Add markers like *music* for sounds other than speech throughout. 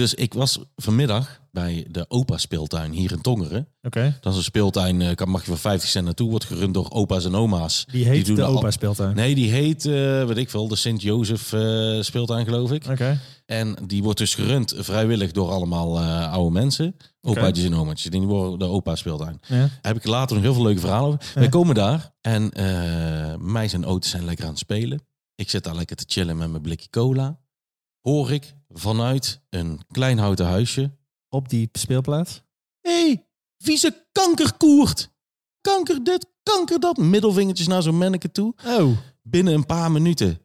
Dus ik was vanmiddag bij de opa speeltuin hier in Tongeren. Oké. Dat is een speeltuin, eh, kan mag je voor 50 cent naartoe. Wordt gerund door opa's en oma's. Die heet doen de opa speeltuin. Nee, die heet, eh weet ik veel, de Sint-Jozef eh, speeltuin geloof ik. Oké. En die wordt dus gerund vrijwillig door allemaal oude mensen. Opaatjes en omaatjes. Die worden de opa speeltuin. Ja. Daar heb ik later nog heel veel leuke verhalen over. Wij komen daar en mij zijn auto's zijn lekker aan het spelen. Ik zit daar lekker te chillen met mijn blikje cola. Hoor ik vanuit een klein houten huisje. Op die speelplaats. Hé, hey, vieze kankerkoert. Kanker dit, kanker dat. Middelvingertjes naar zo'n manneke toe. Oh. Binnen een paar minuten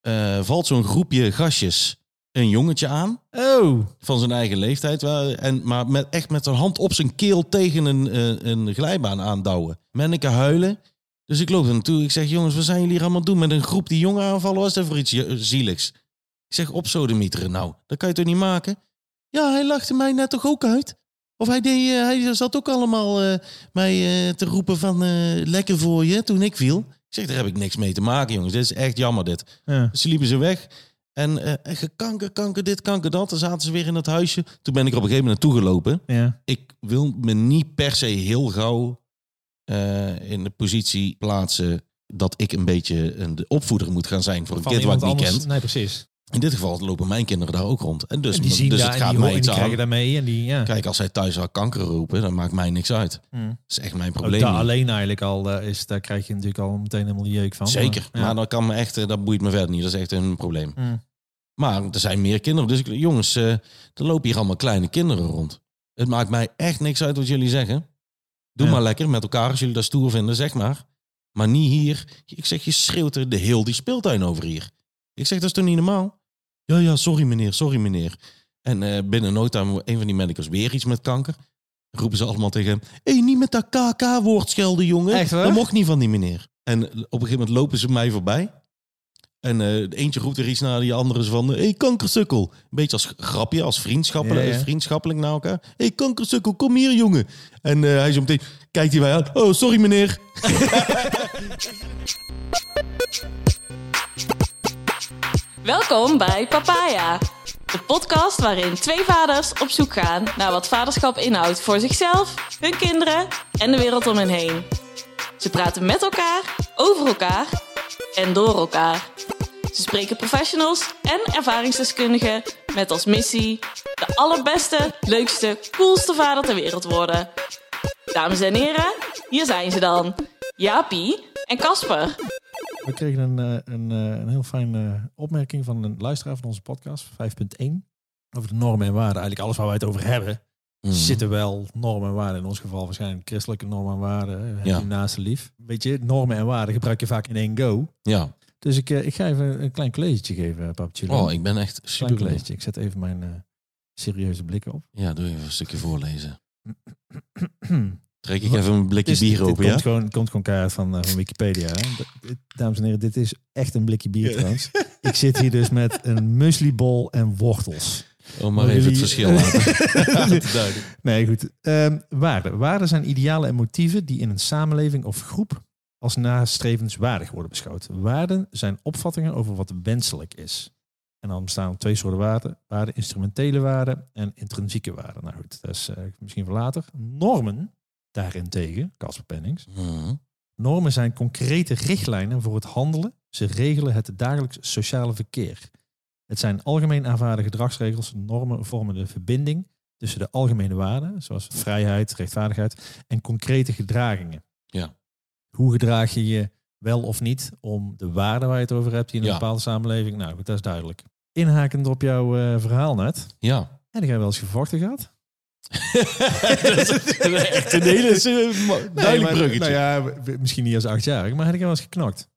eh, valt zo'n groepje gastjes een jongetje aan. Oh. van zijn eigen leeftijd. En, maar met, echt met zijn hand op zijn keel tegen een, eh, een glijbaan aandouwen. Menneke huilen. Dus ik loop er naartoe. Ik zeg, jongens, wat zijn jullie hier allemaal doen met een groep die jongen aanvallen? Was dat voor iets zieligs? Ik zeg, op sodemieteren nou. Dat kan je toch niet maken? Ja, hij lachte mij net toch ook uit? Of hij, deed, eh, hij zat ook allemaal eh, mij eh, te roepen van lekker voor je toen ik viel. Ik zeg, daar heb ik niks mee te maken, jongens. Dit is echt jammer, dit. Ja. Dus ze liepen ze weg. En kanker, kanker, dit, kanker, dat. Dan zaten ze weer in het huisje. Toen ben ik er op een gegeven moment naartoe gelopen. Ja. Ik wil me niet per se heel gauw in de positie plaatsen dat ik een beetje een de opvoeder moet gaan zijn voor een kind wat ik niet kent. Nee, precies. In dit geval lopen mijn kinderen daar ook rond. En dus, En die zien dus daar het gaat die, mij iets aan. daarmee. En die, ja. Kijk, als zij thuis al kanker roepen, dan maakt mij niks uit. Dat Hmm. is echt mijn Ook probleem. daar alleen eigenlijk al is, daar krijg je natuurlijk al meteen helemaal jeuk van. Zeker. Maar, dat kan me echt, eh, dat boeit me verder niet. Dat is echt een probleem. Hmm. Maar er zijn meer kinderen. Dus ik, jongens, eh, er lopen hier allemaal kleine kinderen rond. Het maakt mij echt niks uit wat jullie zeggen. Doe Ja. maar lekker met elkaar als jullie dat stoer vinden, zeg maar. Maar niet hier. Ik zeg, je schreeuwt er de heel die speeltuin over hier. Ik zeg, dat is toch niet normaal? Ja, ja, sorry meneer, sorry meneer. En eh, binnen no time, een van die medicus weer iets met kanker. Dan roepen ze allemaal tegen hem. Hé, hey, niet met dat KK-woord schelden, jongen. Echt? Dat mocht niet van die meneer. En op een gegeven moment lopen ze mij voorbij. En eh, de eentje roept er iets naar die andere is van... Hé, hey, kankersukkel. Een beetje als grapje, als vriendschappelijk, Ja, ja. vriendschappelijk naar elkaar. Hé, hey, kankersukkel, kom hier, jongen. En eh, hij zo meteen kijkt hij mij aan. Oh, sorry, meneer. *laughs* Welkom bij Papaya, de podcast waarin twee vaders op zoek gaan naar wat vaderschap inhoudt voor zichzelf, hun kinderen en de wereld om hen heen. Ze praten met elkaar, over elkaar en door elkaar. Ze spreken professionals en ervaringsdeskundigen met als missie de allerbeste, leukste, coolste vader ter wereld worden. Dames en heren, hier zijn ze dan, Jaapie en Casper. We kregen een, eh, een, eh, een heel fijne opmerking van een luisteraar van onze podcast, 5.1. Over de normen en waarden. Eigenlijk alles waar wij het over hebben. Mhm. Zitten wel normen en waarden. In ons geval waarschijnlijk christelijke normen en waarden. Ja. naaste lief. Weet je, normen en waarden gebruik je vaak in één go. Ja. Dus ik, eh, ik ga even een klein collegetje geven, papetje. Oh, ik ben echt Klein super collegetje. Ik zet even mijn eh, serieuze blikken op. Ja, doe even een stukje voorlezen. *clears throat* Trek ik even een blikje Dit, bier open, komt, ja? gewoon, komt gewoon keihard van, eh, van Wikipedia. Hè? Dames en heren, dit is echt een blikje bier trouwens. ik zit hier dus met een mueslibol en wortels. Oh, maar Maar even het verschil laten. *laughs* Nee, goed. Ehm, waarden. Waarden zijn idealen en motieven die in een samenleving of groep als nastrevenswaardig worden beschouwd. Waarden zijn opvattingen over wat wenselijk is. En dan bestaan er twee soorten waarden. Waarden, instrumentele waarden en intrinsieke waarden. Nou goed, dat is eh, misschien voor later. Normen, daarentegen, Casper Pennings. Mhm. Normen zijn concrete richtlijnen voor het handelen. Ze regelen het dagelijks sociale verkeer. Het zijn algemeen aanvaarde gedragsregels. Normen vormen de verbinding tussen de algemene waarden, zoals vrijheid, rechtvaardigheid, en concrete gedragingen. Ja. Hoe gedraag je je wel of niet om de waarden waar je het over hebt in een Ja. bepaalde samenleving? Nou, goed, dat is duidelijk. Inhakend op jouw eh, verhaal net. Ja. Heb jij wel eens gevochten gehad? *laughs* dat is echt een hele duidelijk maar- bruggetje. Nou ja, misschien niet als achtjarig, maar heb ik wel eens geknokt?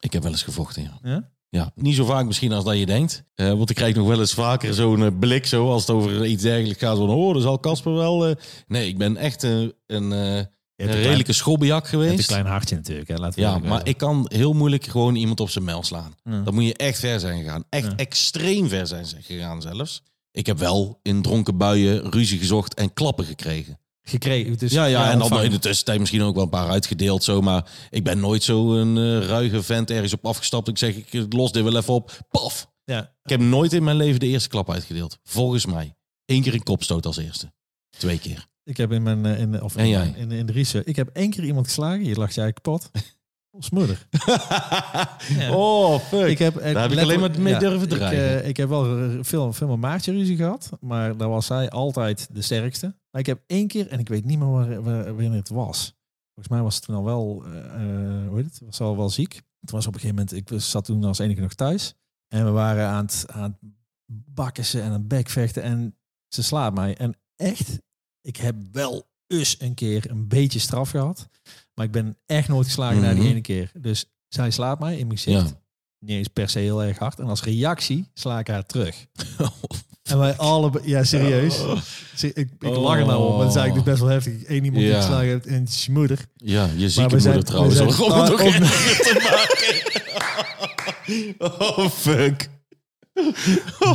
Ik heb wel eens gevochten, ja. Ja? Ja, niet zo vaak misschien als dat je denkt. Eh, want ik krijg nog wel eens vaker zo'n eh, blik zo als het over iets dergelijks gaat. Van, oh, dan zal Casper wel... eh, Nee, ik ben echt een, een, een redelijke schobbejak hebt een geweest. klein hartje natuurlijk. Hè? Laten we Ja, maar ik kan heel moeilijk gewoon iemand op zijn mel slaan. Ja. Dan moet je echt ver zijn gegaan. Echt Ja. extreem ver zijn gegaan zelfs. Ik heb wel in dronken buien ruzie gezocht en klappen gekregen. gekregen. Dus, ja, ja, en dan in de tussentijd misschien ook wel een paar uitgedeeld zo. Maar ik ben nooit zo een eh, ruige vent ergens op afgestapt. Ik zeg, ik los dit wel even op. Paf! Ja. Ik heb nooit in mijn leven de eerste klap uitgedeeld. Volgens mij. Eén keer een kopstoot als eerste. Twee keer. Ik heb in mijn, eh, in, of En jij? in, in de research, ik heb één keer iemand geslagen. Je lacht jij kapot. Ons moeder. *laughs* Oh, fuck. Ik heb, Daar heb ik alleen maar mee durven ik, dreigen. eh, ik heb wel r- veel, veel met Maartje ruzie gehad. Maar daar was zij altijd de sterkste. Maar ik heb één keer, en ik weet niet meer waar, waar, wanneer het was. Volgens mij was het toen al wel, eh, eh, hoe heet het? Was al wel ziek. Het was op een gegeven moment, ik zat toen als enige nog thuis. En we waren aan het, aan het bakken en aan het bekvechten. En ze slaat mij. En echt, ik heb wel eens een keer een beetje straf gehad. Maar ik ben echt nooit geslagen na die Mhm. ene keer. Dus zij slaat mij in mijn gezicht. Ja. Niet eens per se heel erg hard. En als reactie sla ik haar terug. *laughs* En wij allebei, ja serieus. Ze- Ik, ik lach er nou om, maar dat is eigenlijk dus best wel heftig. Eén iemand die Ja. geslagen heeft en het is je moeder. Ja, je zieke zijn- moeder trouwens. we zijn- *laughs* om het ook te maken. *laughs* Oh, fuck.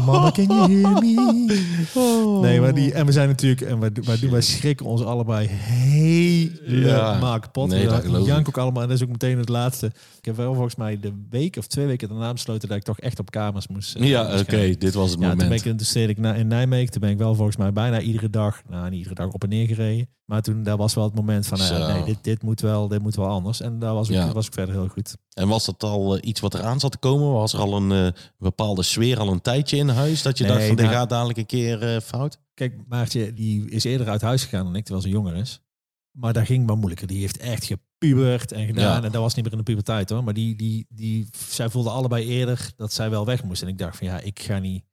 Mama, can you hear me? Nee, maar die, en we zijn natuurlijk, en wij, wij, wij schrikken ons allebei helemaal kapot. Nee, we ik. ook allemaal. En dat is ook meteen het laatste. Ik heb wel volgens mij de week of twee weken daarna besloten dat ik toch echt op kamers moest. eh, Ja, oké, dit was het Ja, toen ben moment. ik in de steden ik na- in Nijmegen. Toen ben ik wel volgens mij bijna iedere dag, nou niet iedere dag op en neer gereden. Maar toen daar was wel het moment van, ja, Zo. nee, dit, dit, moet wel, dit moet wel anders. En daar was ik, Ja. was ik verder heel goed. En was dat al eh, iets wat eraan zat te komen? Was er al een eh, bepaalde sfeer al een tijdje in huis? Dat je Nee, dacht van, dit nou- gaat dadelijk een keer eh, fout? Kijk, Maartje die is eerder uit huis gegaan dan ik, terwijl ze jonger is. Maar daar ging wel moeilijker. Die heeft echt gepubert en gedaan. Ja. En dat was niet meer in de puberteit hoor. Maar die, die, die, zij voelde allebei eerder dat zij wel weg moest. En ik dacht van ja, ik ga niet,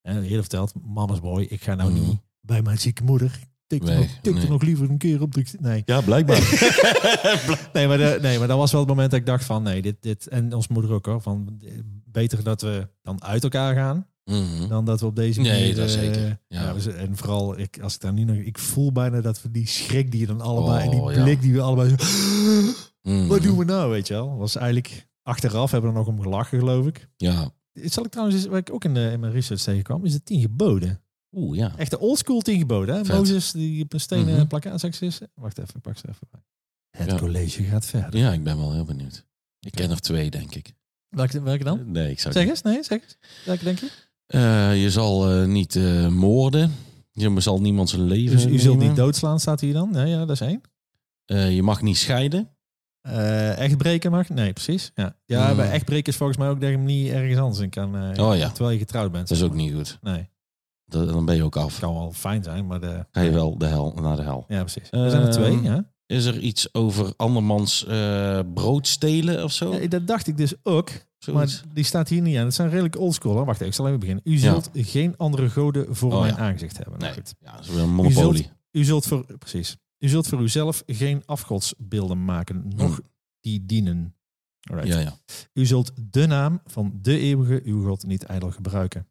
hè, eerder verteld, mama's boy, ik ga nou Mhm. niet bij mijn zieke moeder. Tik er, Weg, nog, nee. nog liever een keer op. de- Nee. Ja, blijkbaar. *laughs* Nee, maar, de, nee, maar dat was wel het moment dat ik dacht van nee, dit, dit en ons moeder ook hoor. Van beter dat we dan uit elkaar gaan Mhm. dan dat we op deze Nee, dat eh, zeker. Ja. En vooral ik, als ik daar nu nog, ik voel bijna dat we die schrik die je dan allebei, en die Oh, ja. blik die we allebei, zo, *gasps* Mhm. wat doen we nou, weet je wel? Was eigenlijk achteraf hebben we er nog om gelachen, geloof ik. Ja. Het zal ik trouwens, wat ik ook in, de, in mijn research tegenkwam, is de tien geboden. Oeh, ja. Echt de oldschool tien geboden. Hè? Vet. Mozes die op een stenen Mhm. plakkaat is. Wacht even, ik pak ze even bij. Het Ja. college gaat verder. Ja, ik ben wel heel benieuwd. Ik ken er twee, denk ik. Welke, welke dan? Nee, ik zou Zeg eens, nee, zeg eens. Welke denk je? Eh, je zal eh, niet eh, moorden. Je zal niemand zijn leven Dus u zult niet doodslaan, staat hier dan? Nee, ja, dat is één. Eh, je mag niet scheiden. Eh echt breken mag? Nee, precies. Ja, ja Hmm. bij echt breken is volgens mij ook dat je hem niet ergens anders in kan. eh, Oh ja. Terwijl je getrouwd bent. Dat is ook niet goed. Nee, Dat- dan ben je ook af. kan wel fijn zijn, maar de... Ga je wel de hel, naar de hel. Ja, precies. Er zijn er twee, Ehm, ja. Is er iets over andermans eh, brood stelen of zo? ja. Dat dacht ik dus ook, Zoiets? maar die staat hier niet aan. Het zijn redelijk oldschool. Wacht even, ik zal even beginnen. U zult geen andere goden voor Oh, mijn ja. aangezicht hebben. Nou, nee, goed. ja, dat is weer een monopolie. U zult voor, precies. U zult voor uzelf geen afgodsbeelden maken, nog Hmm. die dienen. Alright. Ja, ja. U zult de naam van de eeuwige uw God niet ijdel gebruiken.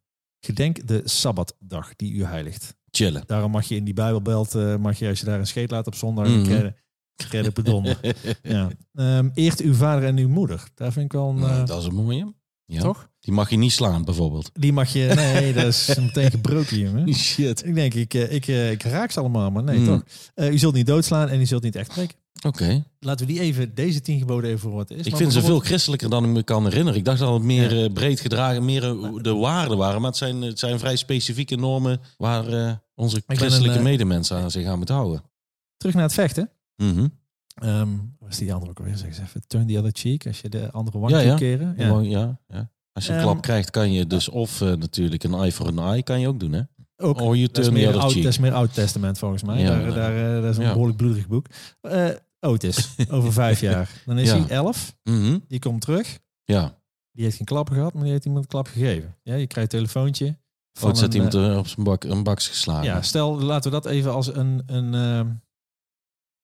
Gedenk de Sabbatdag die u heiligt. Chillen. Daarom mag je in die Bijbelbelt, eh, mag je als je daar een scheet laat op zondag, mm -hmm. pedonder. ja. Ehm, eert uw vader en uw moeder. Daar vind ik wel een, Nou, eh, dat is een mooie. Ja. toch? Die mag je niet slaan, bijvoorbeeld. Die mag je, nee, dat is *laughs* meteen gebroken. Shit. Ik denk, ik, eh, ik, eh, ik raak ze allemaal, maar nee, Mm. toch? U zult niet doodslaan en u zult niet echt breken. Oké. Laten we die even, deze tien geboden even voor wat is. Ik Maar vind ze veel christelijker dan ik me kan herinneren. Ik dacht dat het meer Ja. eh, breed gedragen, meer eh, de waarden waren. Maar het zijn, het zijn vrij specifieke normen waar eh, onze christelijke een, medemensen aan zich aan moeten houden. Terug naar het vechten. Ehm wat is die andere ook alweer? Zeg eens even. Turn the other cheek. Als je de andere wang Ja, ja. toekeren. Ja. Ja, ja. Als je een Ehm, klap krijgt, kan je dus of natuurlijk een eye voor een eye kan je ook doen, hè? Ook. Dat is, meer oud, dat is meer Oud Testament volgens mij. Ja, daar, nee. daar, eh, dat is een behoorlijk bloederig boek. Eh Otis, *laughs* over vijf jaar. Dan is hij elf. Mhm. Die komt terug. Ja. Die heeft geen klappen gehad, maar die heeft iemand een klap gegeven. Ja, je krijgt een telefoontje. Van Van zet iemand eh, op zijn bak, een baks geslagen. ja, stel, laten we dat even als een... een ehm,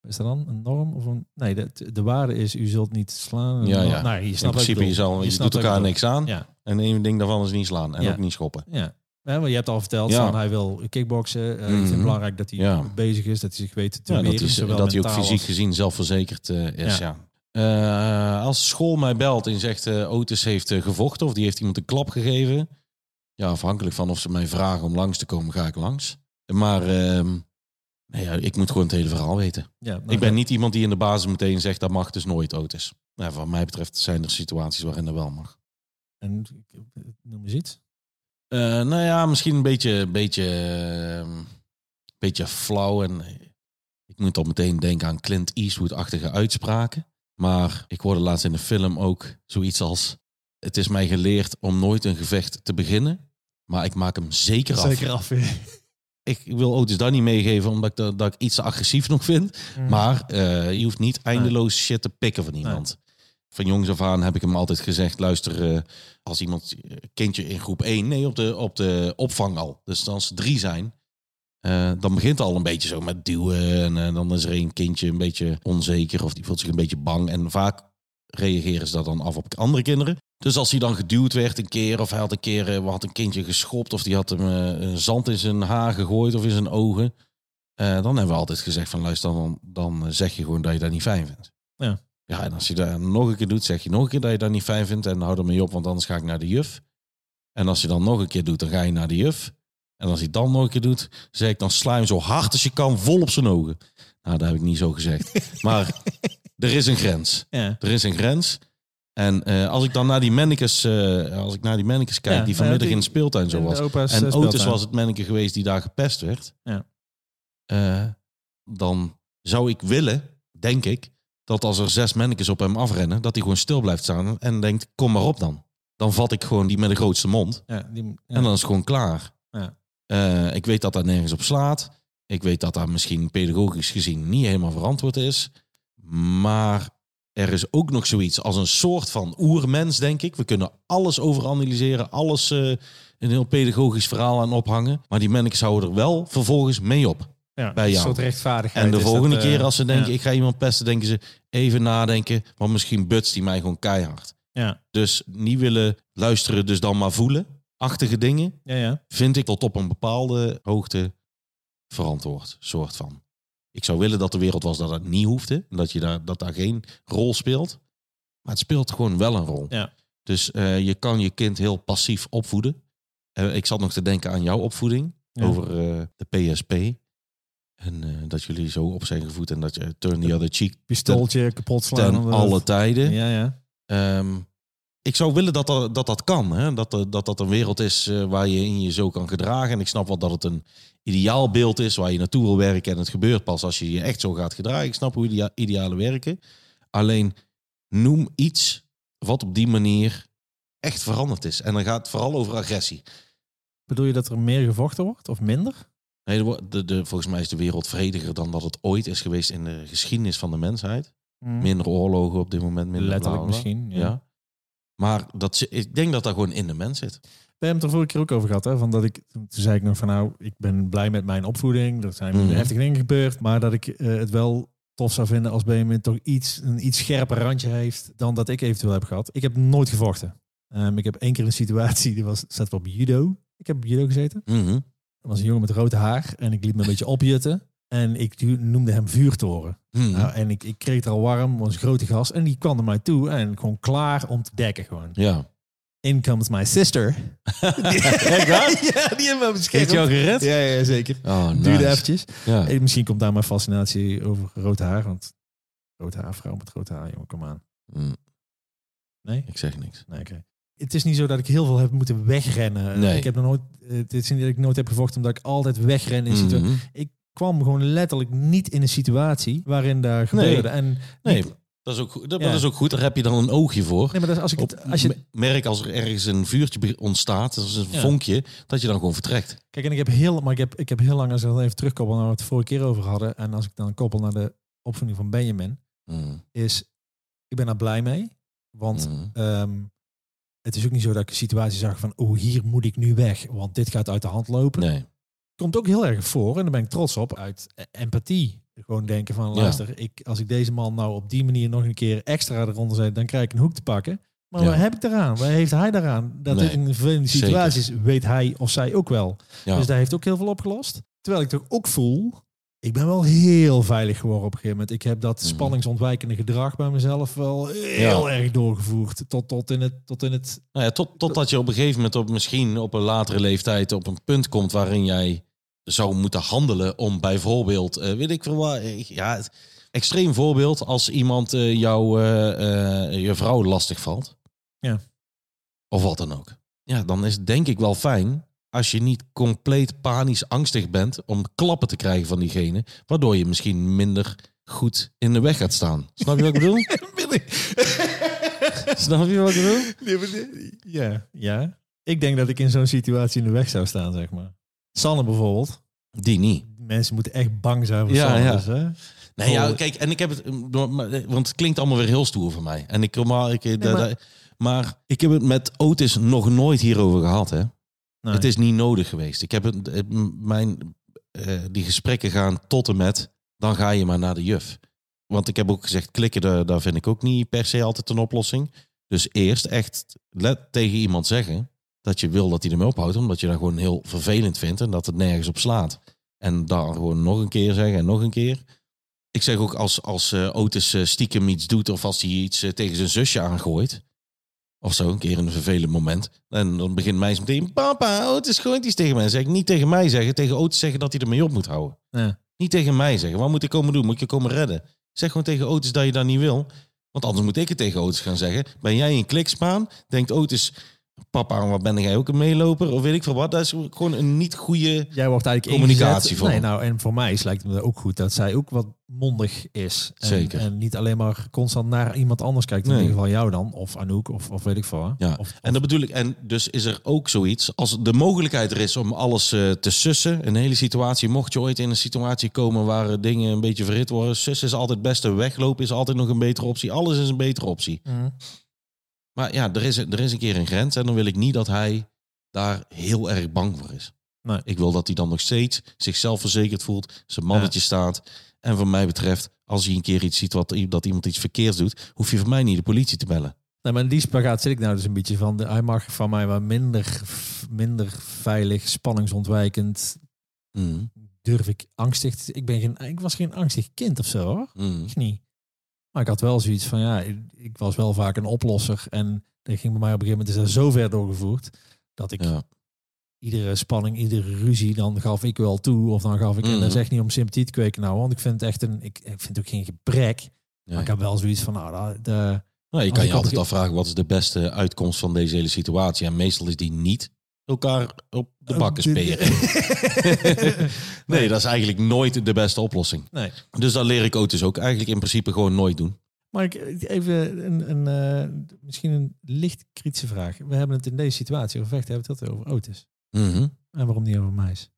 is dat dan? Een norm? Of een, nee, de, de waarde is, u zult niet slaan. Ja, ja. Nou, je In snapt ik principe, je, zal, je, doet elkaar niks aan. Ja, En één ding daarvan is niet slaan. En Ja. ook niet schoppen. ja. Ja, maar je hebt al verteld, Ja. van, hij wil kickboksen. Eh, Ik vind Mhm. het belangrijk dat hij Ja. bezig is, dat hij zich weet te Ja, dat, is, dat hij ook fysiek als- gezien zelfverzekerd eh, is. Ja. Eh, als school mij belt en zegt Otis heeft gevochten of die heeft iemand een klap gegeven. Ja, afhankelijk van of ze mij vragen om langs te komen, ga ik langs. Maar nee, ja, ik moet gewoon het hele verhaal weten. Nou, ik ben niet iemand die in de basis meteen zegt dat mag dus nooit Otis. Nou, wat mij betreft zijn er situaties waarin dat wel mag. En noem eens iets. Eh, nou ja, misschien een beetje, beetje, ehm, beetje flauw. En eh, ik moet al meteen denken aan Clint Eastwood-achtige uitspraken. Maar ik hoorde laatst in de film ook zoiets als... Het is mij geleerd om nooit een gevecht te beginnen. Maar ik maak hem zeker af. Zeker af. *laughs* Ik wil Otis dat niet meegeven, omdat ik, dat, dat ik iets te agressief nog vind. Mm. Maar eh, je hoeft niet eindeloos shit te pikken van iemand. Van jongs af aan heb ik hem altijd gezegd: luister, eh, als iemand eh, kindje in groep 1, nee, op de, op de opvang al. Dus als ze drie zijn, eh, dan begint het al een beetje zo met duwen. En dan is er een kindje een beetje onzeker of die voelt zich een beetje bang. En vaak reageren ze dat dan af op andere kinderen. Dus als hij dan geduwd werd een keer, of hij had een keer had een kindje geschopt, of die had hem een zand in zijn haar gegooid of in zijn ogen. dan hebben we altijd gezegd van luister, dan, dan zeg je gewoon dat je dat niet fijn vindt. Ja. Ja, en als je dat nog een keer doet, zeg je nog een keer dat je dat niet fijn vindt en hou ermee op, want anders ga ik naar de juf. En als je dan nog een keer doet, dan ga je naar de juf. En als hij dan nog een keer doet, zeg ik dan sla hem zo hard als je kan, vol op zijn ogen. Nou, dat heb ik niet zo gezegd. Maar *laughs* er is een grens. Ja. Er is een grens. En eh, als ik dan naar die mannekes, eh, als ik naar die mannekes kijk, Ja, die vanmiddag nou ja, in de speeltuin zo was. opa's, En eh, Otis was het manneke geweest die daar gepest werd. Ja. Dan zou ik willen, denk ik, dat als er zes mannekes op hem afrennen, dat hij gewoon stil blijft staan en denkt, kom maar op dan. Dan vat ik gewoon die met de grootste mond. Ja, die, ja. En dan is het gewoon klaar. Ja. Eh, ik weet dat dat nergens op slaat. Ik weet dat dat misschien pedagogisch gezien niet helemaal verantwoord is. Maar er is ook nog zoiets als een soort van oermens, denk ik. We kunnen alles overanalyseren, alles eh, een heel pedagogisch verhaal aan ophangen. Maar die mannetjes houden er wel vervolgens mee op. ja, bij een soort rechtvaardigheid. En de dat, volgende eh, keer als ze denken, ja. ik ga iemand pesten, denken ze even nadenken. Want misschien butst die mij gewoon keihard. Ja, Dus niet willen luisteren, dus dan maar voelen. Achtige dingen ja, ja. vind ik tot op een bepaalde hoogte verantwoord, soort van. Ik zou willen dat de wereld was dat het niet hoefde, en dat je daar, dat daar geen rol speelt. Maar het speelt gewoon wel een rol. Ja. Dus eh, je kan je kind heel passief opvoeden. Eh, ik zat nog te denken aan jouw opvoeding Ja. over eh, de PSP. En eh, dat jullie zo op zijn gevoed en dat je turn the other cheek Pistooltje kapot slaan. ten alle tijden. Ja, ja. Ehm, ik zou willen dat dat, dat, dat kan. Hè? Dat, eh, dat dat een wereld is eh, waar je in je zo kan gedragen. En ik snap wel dat het een ideaalbeeld is waar je naartoe wil werken. En het gebeurt pas als je je echt zo gaat gedragen. Ik snap hoe idea idealen werken. Alleen noem iets wat op die manier echt veranderd is. En dan gaat het vooral over agressie. Bedoel je dat er meer gevochten wordt of minder? Nee, de, de, de, volgens mij is de wereld vrediger dan dat het ooit is geweest in de geschiedenis van de mensheid. Minder oorlogen op dit moment. Minder. Letterlijk bla, bla, bla. misschien. Ja. Ja. Maar dat, ik denk dat dat gewoon in de mens zit. We hebben het er vorige keer ook over gehad. Hè? Van dat ik, toen zei ik nog van nou, ik ben blij met mijn opvoeding. Er zijn Mhm. heftige dingen gebeurd. Maar dat ik eh, het wel tof zou vinden als Benjamin toch iets, een iets scherper randje heeft dan dat ik eventueel heb gehad. Ik heb nooit gevochten. Ehm, ik heb één keer een situatie, die was, we op judo. Ik heb judo gezeten. Mhm. Er was een jongen met rood haar en ik liet me een beetje opjutten. En ik noemde hem vuurtoren. Mhm. Nou, en ik, ik kreeg er al warm, was een grote gast. En die kwam naar mij toe en gewoon klaar om te dekken gewoon. Ja. In comes my sister. *laughs* Waar? *laughs* ja, die hebben me Heeft beschermd. jou gered? Ja, ja, zeker. Oh, Duurde nice. eventjes. Ja. Misschien komt daar mijn fascinatie over rood haar. Want rood haar, vrouw met rood haar, jongen, kom aan. Mm, Nee? ik zeg niks. Nee, oké. Het is niet zo dat ik heel veel heb moeten wegrennen. Nee. Ik heb nog nooit, het is niet dat ik nooit heb gevochten omdat ik altijd wegren in situaties. Mhm. Ik kwam gewoon letterlijk niet in een situatie waarin daar gebeurde. En Nee, niet- dat is, ook, goed. dat, Ja. is ook goed. Daar heb je dan een oogje voor. nee, maar dat is als ik het, als je, me- merk als er ergens een vuurtje ontstaat, dat is een Ja. vonkje, dat je dan gewoon vertrekt. Kijk, en ik heb heel, maar ik heb, ik heb heel lang, als we dan even terugkoppelen naar wat we het vorige keer over hadden. En als ik dan koppel naar de opvoeding van Benjamin, Mm, is, ik ben daar blij mee. Want mm, ehm, het is ook niet zo dat ik een situatie zag van, oh, hier moet ik nu weg, want dit gaat uit de hand lopen. nee. Komt ook heel erg voor, en daar ben ik trots op, uit eh, empathie. Gewoon denken van, Ja. luister, ik, als ik deze man nou op die manier nog een keer extra eronder zet, dan krijg ik een hoek te pakken. Maar Ja. wat heb ik daaraan? Wat heeft hij daaraan? Dat Nee, dit in vervelende zeker. situaties weet hij of zij ook wel. Ja. Dus daar heeft ook heel veel opgelost. Terwijl ik toch ook voel, ik ben wel heel veilig geworden op een gegeven moment. Ik heb dat Mhm. spanningsontwijkende gedrag bij mezelf wel heel Ja. erg doorgevoerd. Tot, tot, in het, tot in het... Nou ja, tot, totdat je op een gegeven moment op, misschien op een latere leeftijd op een punt komt waarin jij zou moeten handelen om bijvoorbeeld, eh, weet ik veel wat, eh, ja, extreem voorbeeld, als iemand eh, jou, je vrouw lastig valt. Ja. Of wat dan ook. ja, dan is het denk ik wel fijn als je niet compleet panisch angstig bent om klappen te krijgen van diegene, waardoor je misschien minder goed in de weg gaat staan. Snap je wat ik bedoel? *laughs* *laughs* Snap je wat ik bedoel? Ja, ja. Ik denk dat ik in zo'n situatie in de weg zou staan, zeg maar. Sanne bijvoorbeeld. Die niet. Mensen moeten echt bang zijn voor Ja, Sanne. ja. Dus, hè? Nee, ja, kijk, en ik heb het, want het klinkt allemaal weer heel stoer voor mij. En ik, maar, ik, maar- maar ik heb het met Otis nog nooit hierover gehad, hè? Het is niet nodig geweest. Ik heb mijn, eh, die gesprekken gaan tot en met, dan ga je maar naar de juf. Want ik heb ook gezegd, klikken, daar, vind ik ook niet per se altijd een oplossing. Dus eerst echt let tegen iemand zeggen dat je wil dat hij ermee ophoudt, omdat je dat gewoon heel vervelend vindt en dat het nergens op slaat. En dan gewoon nog een keer zeggen en nog een keer. Ik zeg ook als, als eh, Otis eh, stiekem iets doet of als hij iets tegen zijn zusje aangooit. Of zo, een keer in een vervelend moment. En dan begint meisje meteen, papa, Otis gooit iets tegen mij. Zeg ik niet tegen mij zeggen, tegen Otis zeggen dat hij ermee op moet houden. Ja. Niet tegen mij zeggen, wat moet ik komen doen? Moet ik je komen redden? Zeg gewoon tegen Otis dat je dat niet wil. Want anders moet ik het tegen Otis gaan zeggen. Ben jij een klikspaan? Denkt Otis, papa, wat ben jij ook een meeloper? Of weet ik veel wat. Dat is gewoon een niet goede... Jij wordt eigenlijk Communicatie van Nee, nou, en voor mij is- lijkt het me ook goed dat zij ook wat mondig is. En, Zeker. En niet alleen maar constant naar iemand anders kijkt. In Nee. ieder geval jou dan. Of Anouk. Of, of weet ik veel. hè. Ja, Of, en dat bedoel ik. En dus is er ook zoiets. Als de mogelijkheid er is om alles eh, te sussen. Een hele situatie. Mocht je ooit in een situatie komen waar dingen een beetje verhit worden. Sussen is altijd het beste. Weglopen is altijd nog een betere optie. Alles is een betere optie. Mhm. Maar ja, er is, er is een keer een grens. En dan wil ik niet dat hij daar heel erg bang voor is. Nee. Ik wil dat hij dan nog steeds zichzelf verzekerd voelt. Zijn mannetje staat. En voor mij betreft, als hij een keer iets ziet wat, dat iemand iets verkeerds doet. Hoef je voor mij niet de politie te bellen. Nee, maar in die spagaat zit ik nou dus een beetje van. De, hij mag van mij wat minder, minder veilig, spanningsontwijkend. Mm. Durf ik angstig. Ik, ben geen, ik was geen angstig kind of zo hoor. Mm. Echt niet. Maar ik had wel zoiets van ja, ik, ik was wel vaak een oplosser. En dat ging bij mij op een gegeven moment is dat zo ver doorgevoerd. Dat ik Ja. iedere spanning, iedere ruzie, dan gaf ik wel toe. Of dan gaf ik, en Mhm. dat is echt niet om sympathie te kweken nou. Want ik vind het echt een, ik, ik vind het ook geen gebrek. Maar Ja. ik heb wel zoiets van nou, dat- de, Nou, je kan je altijd afvragen wat is de beste uitkomst van deze hele situatie. En meestal is die niet elkaar op de bakken spelen. *laughs* nee, dat is eigenlijk nooit de beste oplossing. nee. Dus dat leer ik ook dus ook eigenlijk in principe gewoon nooit doen. Maar ik, even een, een eh, misschien een licht kritische vraag. We hebben het in deze situatie over vechten, hebben we het over Otis. Mhm. En waarom niet over meis?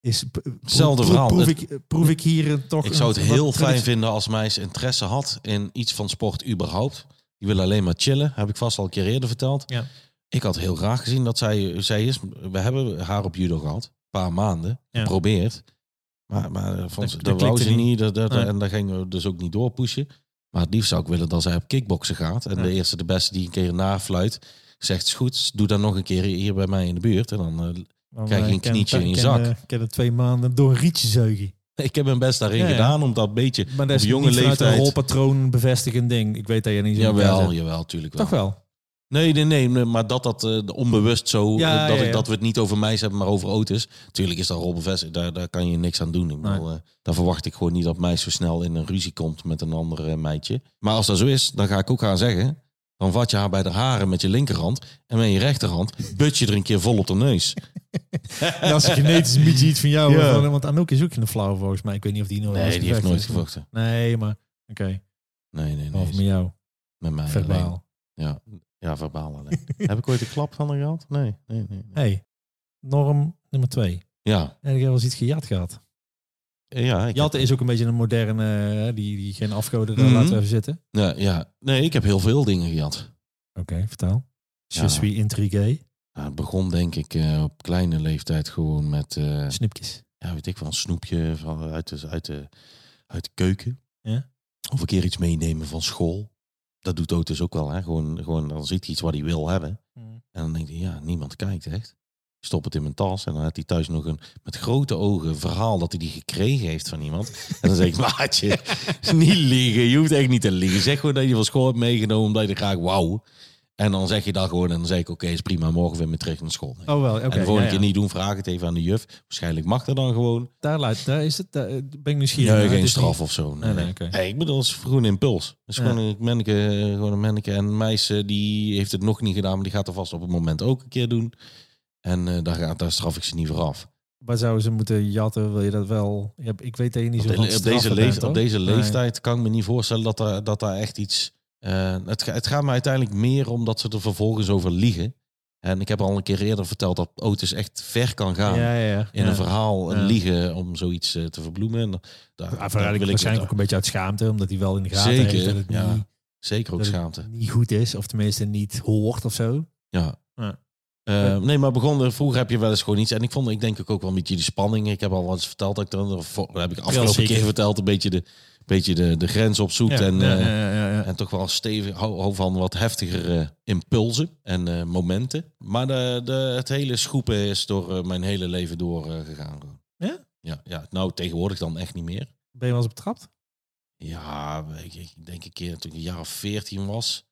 Is, Hetzelfde verhaal. Proef ik, proef ik hier toch... Ik zou het heel fijn vinden als meis interesse had in iets van sport überhaupt. Die wil alleen maar chillen, heb ik vast al een keer eerder verteld. Ja. Ik had heel graag gezien dat zij, zij is. We hebben haar op judo gehad, een paar maanden, Ja. geprobeerd. Maar, maar vond Dat- ze, dat dat wou ze niet. niet. Dat, dat. En daar gingen we dus ook niet doorpushen. Maar het liefst zou ik willen dat zij op kickboksen gaat. En Ja. de eerste, de beste die een keer nafluit, zegt is goed, doe dan nog een keer hier bij mij in de buurt. En dan, eh, Dan, krijg je eh, een ken- knietje in je ken- zak. eh, ken het twee maanden door een rietje zeugen. *laughs* ik heb mijn best daarin Ja, ja. gedaan om dat beetje Maar dat is op jonge niet vanuit een leeftijd. rolpatroon bevestigend ding. Ik weet dat je niet zo Jawel, jawel, tuurlijk wel. Toch wel? Nee, nee, nee, nee, maar dat dat eh, onbewust zo, Ja, eh, dat, ja, ik, dat we het niet over mij hebben, maar over Otis. Tuurlijk is dat rol bevestigd, daar, daar kan je niks aan doen. Ik Nee. bedoel, eh, daar verwacht ik gewoon niet dat mij zo snel in een ruzie komt met een ander eh, meidje. Maar als dat zo is, dan ga ik ook gaan zeggen, dan vat je haar bij de haren met je linkerhand en met je rechterhand but je er een keer vol op de neus. *laughs* En als een genetisch beetje iets van jou. Ja. van- want Anouk is ook een flauw volgens mij. Ik weet niet of die nooit Nee, die heeft nooit gevochten. Nee, maar oké. Nee, nee, Behalve met nee. jou. Met mij. Verbaal. Ja, ja, verbaal alleen. *laughs* Heb ik ooit een klap van haar gehad? Nee, nee, nee. nee. Hey, norm nummer twee. Ja, Heb je wel eens iets gejat gehad? ja. Ik Jatten heb- is ook een beetje een moderne, eh, die, die geen afgoden, daar Mhm. laten we even zitten. ja, ja. Nee, ik heb heel veel dingen gehad. Oké, vertel. Je Ja. suis intrigué. Nou, het begon denk ik eh, op kleine leeftijd gewoon met, eh, Snipjes. ja, weet ik wel, een snoepje van, uit, de, uit, de, uit de keuken. Ja. Of een keer iets meenemen van school. Dat doet Otis ook wel. Hè? Gewoon, gewoon, dan ziet hij iets wat hij wil hebben. En dan denkt hij, ja, niemand kijkt echt. Stop het in mijn tas. En dan had hij thuis nog een met grote ogen verhaal dat hij die gekregen heeft van iemand. En dan zeg ik, *laughs* maatje, niet liegen. Je hoeft echt niet te liegen. Zeg gewoon dat je van school hebt meegenomen omdat je er graag wou. En dan zeg je dat gewoon en dan zeg ik, oké, is prima, morgen weer mee terug naar school. Oh wel, oké. en de volgende ja, ja. keer niet doen, vraag het even aan de juf. Waarschijnlijk mag dat dan gewoon. Daar, luidt- daar is het, daar eh, ben ik nieuwsgierig. Nee, geen straf niet- of zo. Nee, nee, oké. Nee, ik bedoel, het is gewoon impuls. Het is Ja. gewoon, een manneke, gewoon een manneke. En een meisje die heeft het nog niet gedaan, maar die gaat er vast op het moment ook een keer doen. En eh, daar, gaat, daar straf ik ze niet voor af. Waar zouden ze moeten jatten? Wil je dat wel? Ik weet dat je niet Op, zo de- op, deze, op deze Nee. leeftijd kan ik me niet voorstellen dat daar, dat daar echt iets... eh, het, het gaat me uiteindelijk meer om dat ze er vervolgens over liegen. En ik heb al een keer eerder verteld dat Otis echt ver kan gaan. Ja, ja, ja. In een verhaal liegen om zoiets eh, te verbloemen. En daar, daar wil ik waarschijnlijk ook een beetje uit schaamte, omdat hij wel in de gaten Zeker, heeft dat het, ja. niet, Zeker ook schaamte. niet goed is, of tenminste niet hoort of zo. Ja. Eh, nee, maar begon, vroeger heb je wel eens gewoon iets. En ik vond, ik denk ook wel een beetje die spanning. Ik heb al wat eens verteld dat ik er, of heb ik afgelopen keer verteld, een beetje de, beetje de, de grens opzoekt. Ja, en, ja, eh, ja, en toch wel stevig, hou, van wat heftigere impulsen en eh, momenten. Maar de, de, het hele schoepen is door eh, mijn hele leven doorgegaan. gegaan. Ja? ja? Ja, nou tegenwoordig dan echt niet meer. Ben je wel eens betrapt? Ja, ik, ik denk een keer toen ik een jaar of 14 was.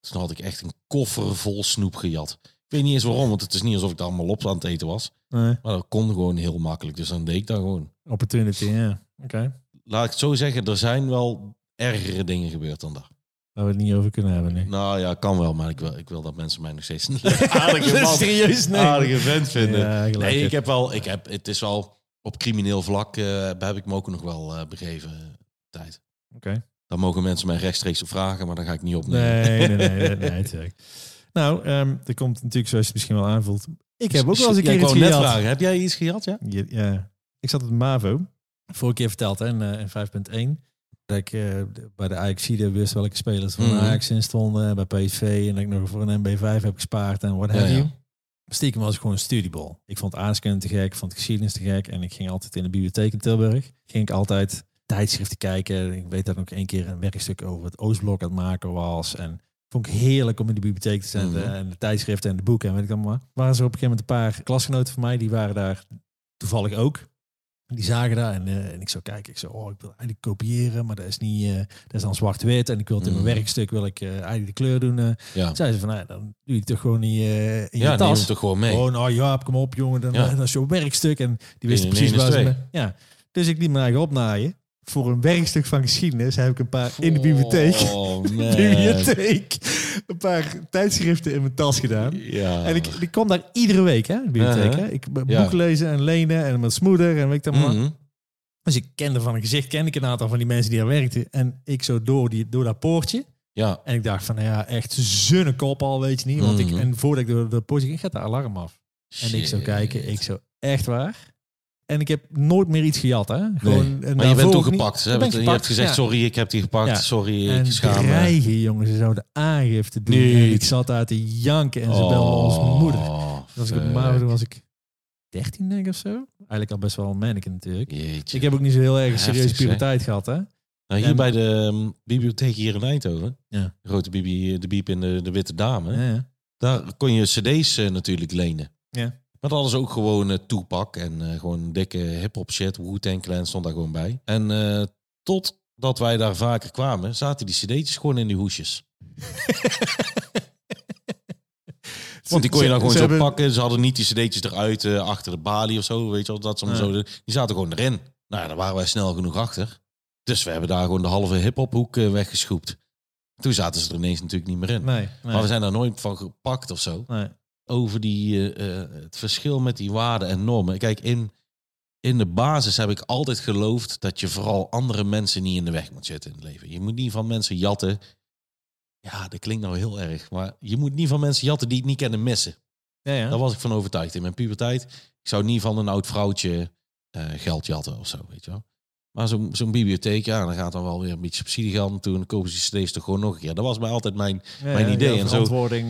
Toen had ik echt een koffer vol snoep gejat. Ik weet niet eens waarom, want het is niet alsof ik daar allemaal op aan het eten was. Nee. Maar dat kon gewoon heel makkelijk. Dus dan deed ik dat gewoon. Opportunity, ja. Oké. Laat ik het zo zeggen, er zijn wel ergere dingen gebeurd dan dat. Waar we het niet over kunnen hebben nu. Nou ja, kan wel, maar ik wil, ik wil dat mensen mij nog steeds een *laughs* *laughs* aardige man, Serieus? Nee. aardige vent vinden. Ja, nee, ik heb wel, ik heb, het is wel op crimineel vlak eh, heb ik me ook nog wel eh, begeven eh, tijd. Oké. Dan mogen mensen mij rechtstreeks op vragen, maar dan ga ik niet opnemen. Nee, nee, nee, nee, *laughs* nee. Nou, ehm er komt natuurlijk, zoals je het misschien wel aanvoelt. Ik heb ook wel eens een keer iets vragen, heb jij iets gehad? Ja? Ja, ja. Ik zat op de MAVO. Vorige keer verteld hè, in, eh, in 5.1. Dat ik eh, bij de Ajax wist welke spelers van Mhm. Ajax in stonden. Bij PSV. En dat ik nog voor een MB5 heb gespaard en what Ja, have ja. you. Stiekem was ik gewoon een studiebol. Ik vond aardrijkskunde te gek. Ik vond geschiedenis te gek. En ik ging altijd in de bibliotheek in Tilburg. Ging ik altijd tijdschriften kijken. Ik weet dat ik ook één keer een werkstuk over het Oostblok aan het maken was. En vond ik heerlijk om in de bibliotheek te zetten. Mhm. En de tijdschriften en de boeken en weet ik allemaal. Waren ze op een gegeven moment een paar klasgenoten van mij. Die waren daar toevallig ook. Die zagen dat en, eh, en ik zou kijken. Ik zei, oh, ik wil eigenlijk kopiëren, maar dat is niet, eh, dat is dan zwart-wit. En ik wil het in mijn Mhm. werkstuk, wil ik eh, eigenlijk de kleur doen. Ja, Zeiden ze van, nou, dan doe je toch gewoon niet in ja je tas. hem toch gewoon mee. Oh, nou ja, kom op jongen, dan, Ja. dat is jouw werkstuk. En die wisten precies waar ze Ja, dus ik liet me eigen opnaaien. Voor een werkstuk van geschiedenis heb ik een paar in de bibliotheek. Oh, man. *laughs* bibliotheek. Een paar tijdschriften in mijn tas gedaan. Ja. En ik, ik kwam daar iedere week, hè, in de bibliotheek. Uh-huh. hè. Ik b- Ja. boeken lezen en lenen en met smoeder en weet ik dat maar. Mhm. Dus ik kende van een gezicht, kende ik een aantal van die mensen die daar werkten. En ik zo door, die, door dat poortje. Ja, En ik dacht van, nou ja, echt zonnenkop al, weet je niet. Want ik, Mhm. en voordat ik door dat poortje ging, gaat de alarm af. En ik zou Shit. kijken, ik zo echt waar. En ik heb nooit meer iets gejat, hè. Gewoon, Nee. Maar je bent daarvoor toen ook niet. gepakt. Ze hebben, je hebt gezegd, ja. sorry, ik heb die gepakt. Ja. Sorry, En ik schaam me. dreigen, jongen. Ze zouden aangifte doen. Niet. En ik zat daar te janken en ze belden ons moeder. Oh, was ik op toen was ik 13 denk ik of zo. Eigenlijk al best wel een natuurlijk. Jeetje. Ik heb ook niet zo heel erg serieuze puberteit gehad, hè. Nou, hier En- bij de ehm, bibliotheek hier in Eindhoven, Ja. de grote bibi, de biep in de, de Witte Dame, Ja, ja. daar kon je cd's eh, natuurlijk lenen. Ja. Maar dat hadden ze ook gewoon eh, toepak en eh, gewoon dikke hip-hop shit. Wu-Tang Clan stond daar gewoon bij. En eh totdat wij daar vaker kwamen, zaten die cd'tjes gewoon in die hoesjes. *laughs* Want die kon je dan gewoon Ze zo hebben- pakken. Ze hadden niet die cd'tjes eruit achter de balie of zo. Weet je wel, dat ze Ja. zo... Die zaten gewoon erin. Nou ja, daar waren wij snel genoeg achter. Dus we hebben daar gewoon de halve hip-hophoek eh, weggeschoept. Toen zaten ze er ineens natuurlijk niet meer in. Nee, nee. Maar we zijn daar nooit van gepakt of zo. nee. Over die, eh, eh, het verschil met die waarden en normen. Kijk, in, in de basis heb ik altijd geloofd dat je vooral andere mensen niet in de weg moet zitten in het leven. Je moet niet van mensen jatten. Ja, dat klinkt nou heel erg. Maar je moet niet van mensen jatten die het niet kennen missen. Ja, ja. Daar was ik van overtuigd. In mijn puberteit, ik zou niet van een oud vrouwtje eh, geld jatten of zo, weet je wel. Maar zo'n zo'n bibliotheek, ja, dan gaat dan wel weer een beetje subsidiegeld naartoe. En dan kopen ze die cd's toch gewoon nog een keer. Dat was mij altijd mijn... Ja, mijn idee en zo.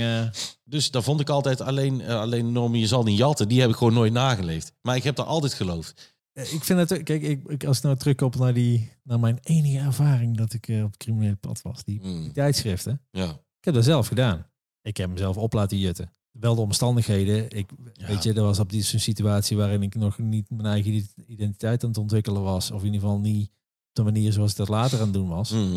eh, Dus daar vond ik altijd alleen, eh, alleen normen, je zal niet jatten. Die heb ik gewoon nooit nageleefd. Maar ik heb daar altijd geloofd. ik vind het, kijk, ik, als ik nou terugkoppel naar, die, naar mijn enige ervaring dat ik eh, op het criminele pad was, die Mm, tijdschriften. ja. Ik heb dat zelf gedaan. Ik heb mezelf op laten jutten. Wel de omstandigheden. Ik, Ja. Weet je, er was op die situatie waarin ik nog niet mijn eigen identiteit aan het ontwikkelen was. Of in ieder geval niet op de manier zoals ik dat later aan het doen was. Mhm.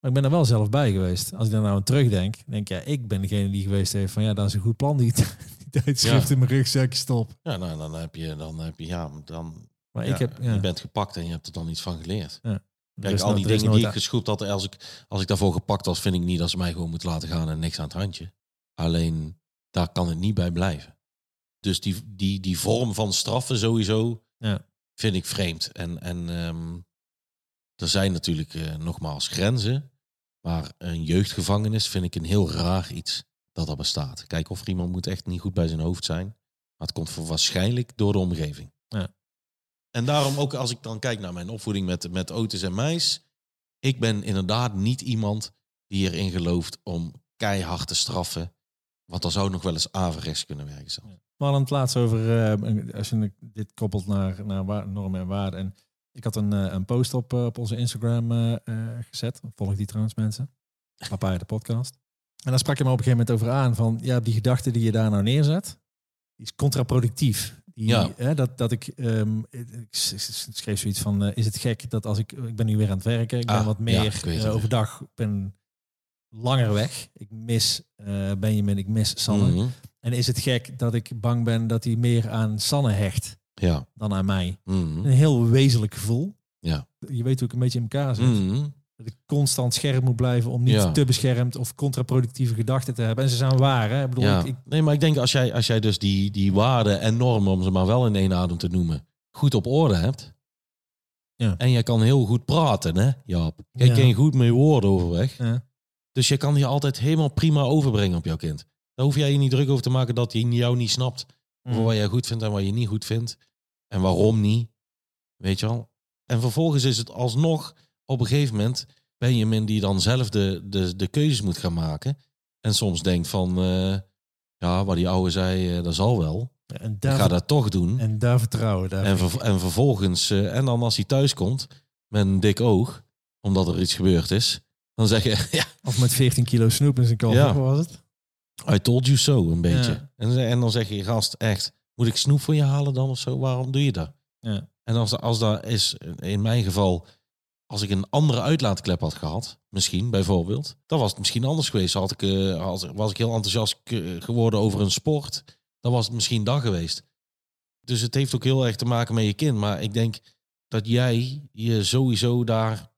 Maar ik ben er wel zelf bij geweest. Als ik daar nou aan terugdenk, denk ik, ja, ik ben degene die geweest heeft van ja, dat is een goed plan, die, *laughs* die tijdschrift Ja. in mijn rugzakje stop. Ja, nou, dan heb je, dan heb je, ja, dan, Maar ja, ik heb, je bent gepakt en je hebt er dan iets van geleerd. er Kijk, al die dingen die ik geschoept had, als ik, als ik daarvoor gepakt was, vind ik niet dat ze mij gewoon moeten laten gaan en niks aan het handje. Alleen, daar kan het niet bij blijven. Dus die, die, die vorm van straffen sowieso Ja. vind ik vreemd. En, en ehm, er zijn natuurlijk eh, nogmaals grenzen. Maar een jeugdgevangenis vind ik een heel raar iets dat er bestaat. Kijk, of er iemand moet echt niet goed bij zijn hoofd zijn. Maar het komt voor waarschijnlijk door de omgeving. Ja. En daarom ook als ik dan kijk naar mijn opvoeding met, met Otis en Meis. Ik ben inderdaad niet iemand die erin gelooft om keihard te straffen. Want dan zou nog wel eens averechts kunnen werken. zelfs. We hadden het laatst over, eh, als je dit koppelt naar, naar normen en waarden. En ik had een, eh, een post op, eh, op onze Instagram gezet. Volg die trouwens mensen. Papa de podcast. En daar sprak je me op een gegeven moment over aan van, ja, die gedachte die je daar nou neerzet, die is contraproductief. Die, Ja. hè, dat, dat ik, ehm, ik schreef zoiets van, is het gek dat als ik, ik ben nu weer aan het werken, ik ben Ah, wat ja, meer ja. overdag, ben langer weg. Ik mis eh, Benjamin, ik mis Sanne. Mhm. En is het gek dat ik bang ben dat hij meer aan Sanne hecht Ja. dan aan mij? Mhm. Een heel wezenlijk gevoel. Ja. Je weet hoe ik een beetje in elkaar zit. Mhm. Dat ik constant scherp moet blijven om niet Ja. te beschermd of contraproductieve gedachten te hebben. En ze zijn waar. Hè? Ik bedoel, Ja. ik, Nee, maar ik denk als jij, als jij dus die, die waarden en normen, om ze maar wel in één adem te noemen, goed op orde hebt. Ja. En jij kan heel goed praten, hè, Jaap. Jij Ja. kan goed met woorden overweg. ja. Dus je kan die altijd helemaal prima overbrengen op jouw kind. Daar hoef jij je niet druk over te maken dat hij jou niet snapt. Mm. Over wat jij goed vindt en wat je niet goed vindt. En waarom niet. Weet je wel? En vervolgens is het alsnog op een gegeven moment Benjamin die dan zelf de, de, de keuzes moet gaan maken. En soms denkt van, eh, ja, wat die oude zei, eh, dat zal wel. en, Ik daar, ga dat toch doen. en daar vertrouwen. Daar En, ver- en vervolgens, eh, en dan als hij thuis komt met een dik oog, omdat er iets gebeurd is, dan zeg je, *laughs* ja, Of met 14 kilo snoep in zijn koffer, Ja. was het? I told you so, een beetje. Ja. En, en dan zeg je, gast, echt, moet ik snoep voor je halen dan of zo? Waarom doe je dat? Ja. En als, als dat is, in mijn geval, als ik een andere uitlaatklep had gehad, misschien bijvoorbeeld, dan was het misschien anders geweest. Had ik, eh, had, was ik heel enthousiast geworden over een sport, dan was het misschien dat geweest. Dus het heeft ook heel erg te maken met je kind. Maar ik denk dat jij je sowieso daar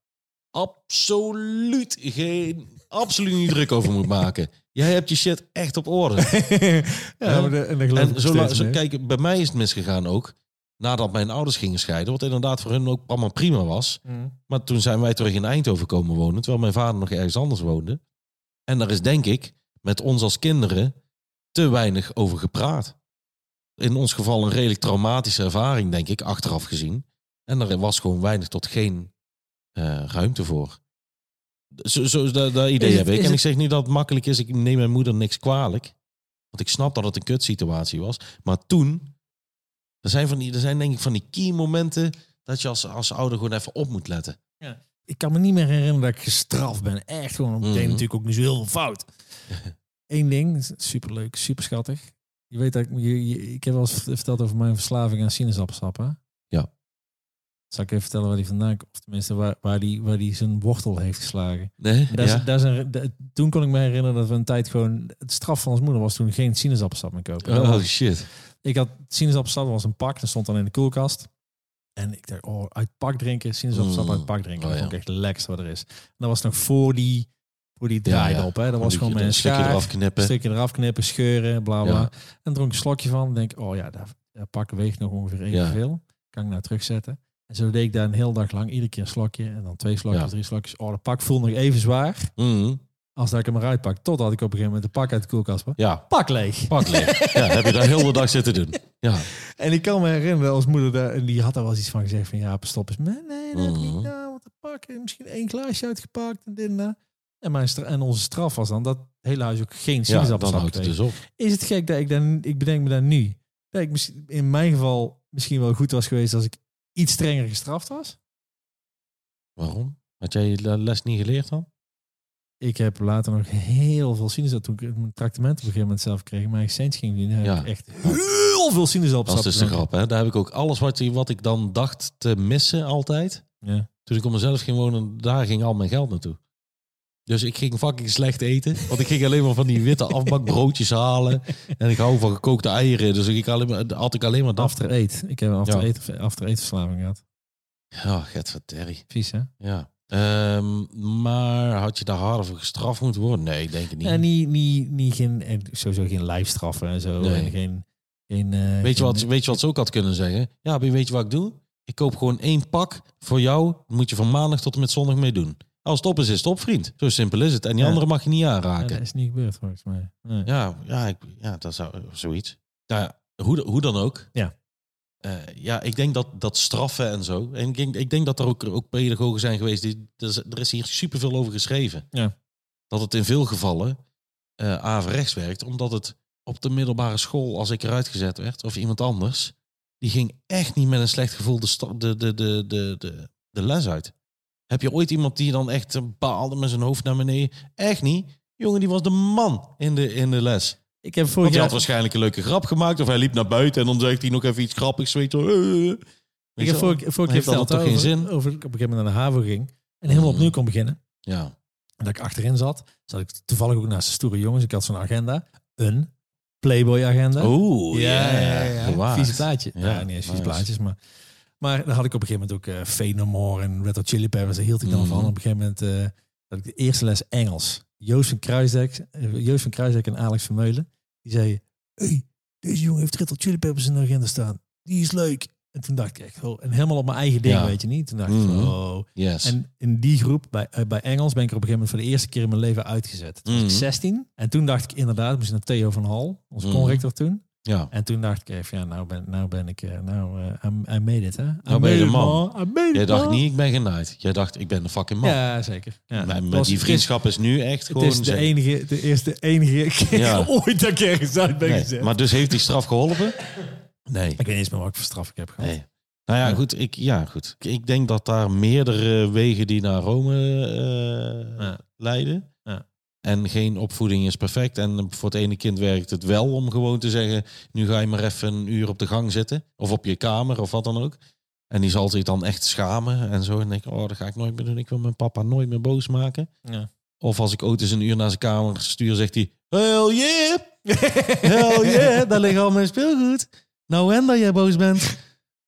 absoluut geen, absoluut niet druk over moet maken. Jij hebt je shit echt op orde. *laughs* ja, maar de, en zo, kijk, bij mij is het misgegaan ook. Nadat mijn ouders gingen scheiden. Wat inderdaad voor hun ook allemaal prima was. Mm. Maar toen zijn wij terug in Eindhoven komen wonen. Terwijl mijn vader nog ergens anders woonde. En daar is denk ik met ons als kinderen te weinig over gepraat. In ons geval een redelijk traumatische ervaring, denk ik, achteraf gezien. En er was gewoon weinig tot geen eh, ruimte voor. Zo, zo, dat, dat idee Is het- heb ik. En ik zeg niet dat het makkelijk is. Ik neem mijn moeder niks kwalijk. Want ik snap dat het een kutsituatie was. Maar toen, er zijn, van die, er zijn denk ik van die key momenten dat je als, als ouder gewoon even op moet letten. Ik kan me niet meer herinneren dat ik gestraft ben. Echt gewoon. Deed Mhm. natuurlijk ook niet zo heel veel fout. *laughs* Eén ding, superleuk, super schattig. Je weet dat ik, je, je- ik heb wel eens verteld over mijn verslaving aan sinaasappelsap. Zal ik even vertellen waar die vandaan komt? Of tenminste, waar, waar, die, waar die zijn wortel heeft geslagen. Nee? Is, ja? toen kon ik me herinneren dat we een tijd gewoon... Het straf van ons moeder was toen geen sinaasappelsap meer kopen. Oh was- shit. ik had sinaasappelsap, dat was een pak. Dat stond dan in de koelkast. En ik dacht, oh, uit pak drinken, sinaasappelsap Mm. uit pak drinken. Oh, dat ja. vond ik echt het lekkerste wat er is. En dat was nog voor die, voor die draaidop. Hè? Dat was gewoon met een stukje schaar, eraf knippen. stukje eraf knippen, scheuren, bla bla. En dronk een slokje van. En denk, oh ja, dat, dat pak weegt nog ongeveer evenveel. Kan ik nou terugzetten. En zo deed ik daar een hele dag lang, iedere keer een slokje. En dan twee slokjes, Ja. drie slokjes. Oh, dat pak voelde nog even zwaar Mhm. als dat ik hem eruit pak. Totdat ik op een gegeven moment de pak uit de koelkast pak. Ja, Pak leeg. pak leeg. *laughs* ja, heb je daar heel de dag zitten doen. Ja. En ik kan me herinneren als moeder daar, en die had daar wel eens iets van gezegd van ja, stop eens met nee, dat heb ik Mhm. niet nou, want te pakken, misschien één glaasje uitgepakt en dit en dat. En, mijn en onze straf was dan dat hele huis ook geen ja, dan sinaasappelsap houdt het dus op. Is het gek dat ik dan, ik bedenk me dan nu, dat ik misschien- in mijn geval misschien wel goed was geweest als ik iets strenger gestraft was? Waarom? Had jij je les niet geleerd dan? Ik heb later nog heel veel sinaasappelsap, toen ik mijn tractement op een gegeven moment zelf kreeg, mijn cent ging doen, heb Ja. ik echt heel veel sinaasappelsap. Dat is dus de grap, hè? Daar heb ik ook alles wat, wat ik dan dacht te missen altijd. Ja. Toen ik op mezelf ging wonen, daar ging al mijn geld naartoe. Dus ik ging fucking slecht eten. Want ik ging alleen maar van die witte afbakbroodjes halen. En ik hou van gekookte eieren. Dus ik alleen maar, had ik alleen maar dat. After eat. Ik heb een after, Ja. after verslaving gehad. Ja, get van Terry. Vies, hè? Ja. Ehm, maar had je daar harder voor gestraft moeten worden? Nee, denk ik niet. Ja, niet, niet, niet geen, en sowieso geen lijfstraffen en zo. Nee. En geen, geen, eh, Weet je, wat, weet je wat ze ook had kunnen zeggen? Ja, weet je wat ik doe? Ik koop gewoon één pak voor jou. Moet je van maandag tot en met zondag mee doen. Als het op is, is het op, vriend. Zo simpel is het. En die Ja. andere mag je niet Ja, aanraken. dat is niet gebeurd volgens mij. Nee. Ja, ja, ik, ja dat zou zoiets. Nou, ja, hoe, hoe dan ook. Ja. Eh, ja, ik denk dat, dat straffen en zo. En ik denk, ik denk dat er ook, ook pedagogen zijn geweest. Die, er, is, er hier superveel over geschreven. Ja. Dat het in veel gevallen eh averechts werkt. Omdat het op de middelbare school, als ik eruit gezet werd, of iemand anders, die ging echt niet met een slecht gevoel de, de, de, de, de, de les uit. Heb je ooit iemand die dan echt eh, baalde met zijn hoofd naar beneden? Echt niet. Jongen, die was de man in de, in de les. Ik heb Want vorig hij had jaar... waarschijnlijk een leuke grap gemaakt. Of hij liep naar buiten en dan zegt hij nog even iets grappigs. Weet je. Eh, eh. Ik heb wel? vorig, vorig keer verteld toch geen zin? over ik op een gegeven moment naar de HAVO ging. En helemaal opnieuw kon beginnen. Ja. En dat ik achterin zat. Zat ik toevallig ook naast de stoere jongens. Ik had zo'n agenda. Een Playboy-agenda. Oeh, ja, ja, ja, ja. Vieze plaatje. Ja, niet eens vieze plaatjes, maar... Maar dan had ik op een gegeven moment ook eh Fade No More en Red Hot Chili Peppers. Daar hield ik dan Mhm. van. Op een gegeven moment eh had ik de eerste les Engels. Joost van Kruisdijk, eh, Joost van Kruisdijk en Alex Vermeulen. Die zeiden, hey, deze jongen heeft Red Hot Chili Peppers in de agenda staan. Die is leuk. En toen dacht ik echt, oh, en helemaal op mijn eigen ding, Ja. weet je niet. Toen dacht ik, Mhm. oh. Yes. En in die groep, bij, eh, bij Engels, ben ik er op een gegeven moment voor de eerste keer in mijn leven uitgezet. Toen was Mhm. ik 16. En toen dacht ik inderdaad, moest naar Theo van Hal, onze Mhm. conrector toen. Ja. En toen dacht ik even, ja, nou ben, nou ben ik, eh, nou, eh I, I made it, hè. I Nou ben je de man. Jij dacht man. niet, ik ben genaaid. Jij dacht, ik ben de fucking man. Ja, zeker. Ja. Maar Het met die het vriendschap is nu echt Het gewoon... is de zeg- enige, de eerste enige keer *laughs* Ja. *laughs* ooit dat ik ergens uit ben Nee, gezet. Maar dus heeft die straf geholpen? Nee. Ik weet niet eens meer wat ik voor straf ik heb gehad. nee. Nou ja, Ja. goed. Ik, ja, goed. Ik denk dat daar meerdere wegen die naar Rome eh, Ja. leiden. En geen opvoeding is perfect. En voor het ene kind werkt het wel om gewoon te zeggen... nu ga je maar even een uur op de gang zitten. Of op je kamer, of wat dan ook. En die zal zich dan echt schamen en zo. En denk oh, dat ga ik nooit meer doen. Ik wil mijn papa nooit meer boos maken. Ja. Of als ik Otis een uur naar zijn kamer stuur, zegt hij... Hell yeah! *laughs* Hell yeah! Daar ligt al mijn speelgoed. Nou en dat jij boos bent.